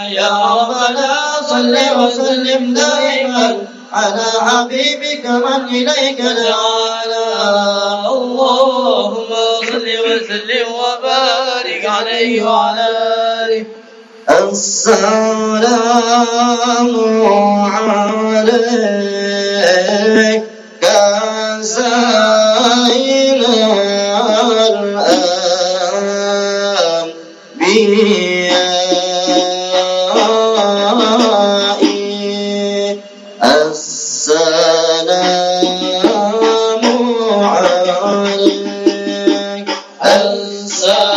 يا ربنا صل وسلم دائما على حبيبك من إليك دعانا. اللهم صل وسلم وبارك عليه وعلى آله. السلام عليك زين الأنبياء. السلام عليك. السلام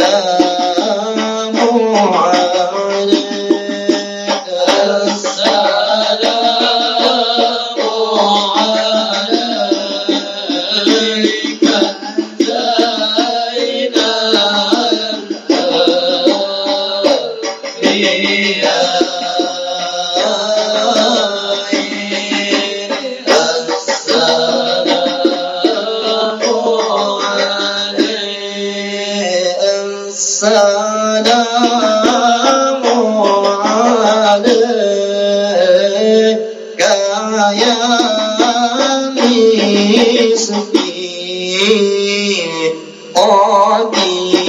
السلام عليك السلام عليك يا مسكين طبيبي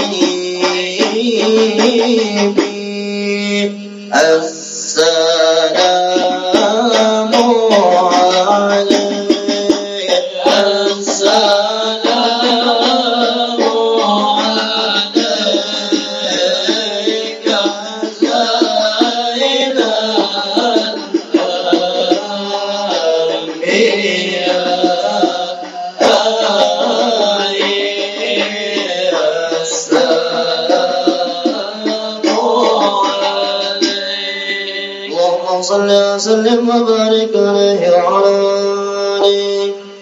السلام اللهم صل وسلم وبارك عليه وعلى آله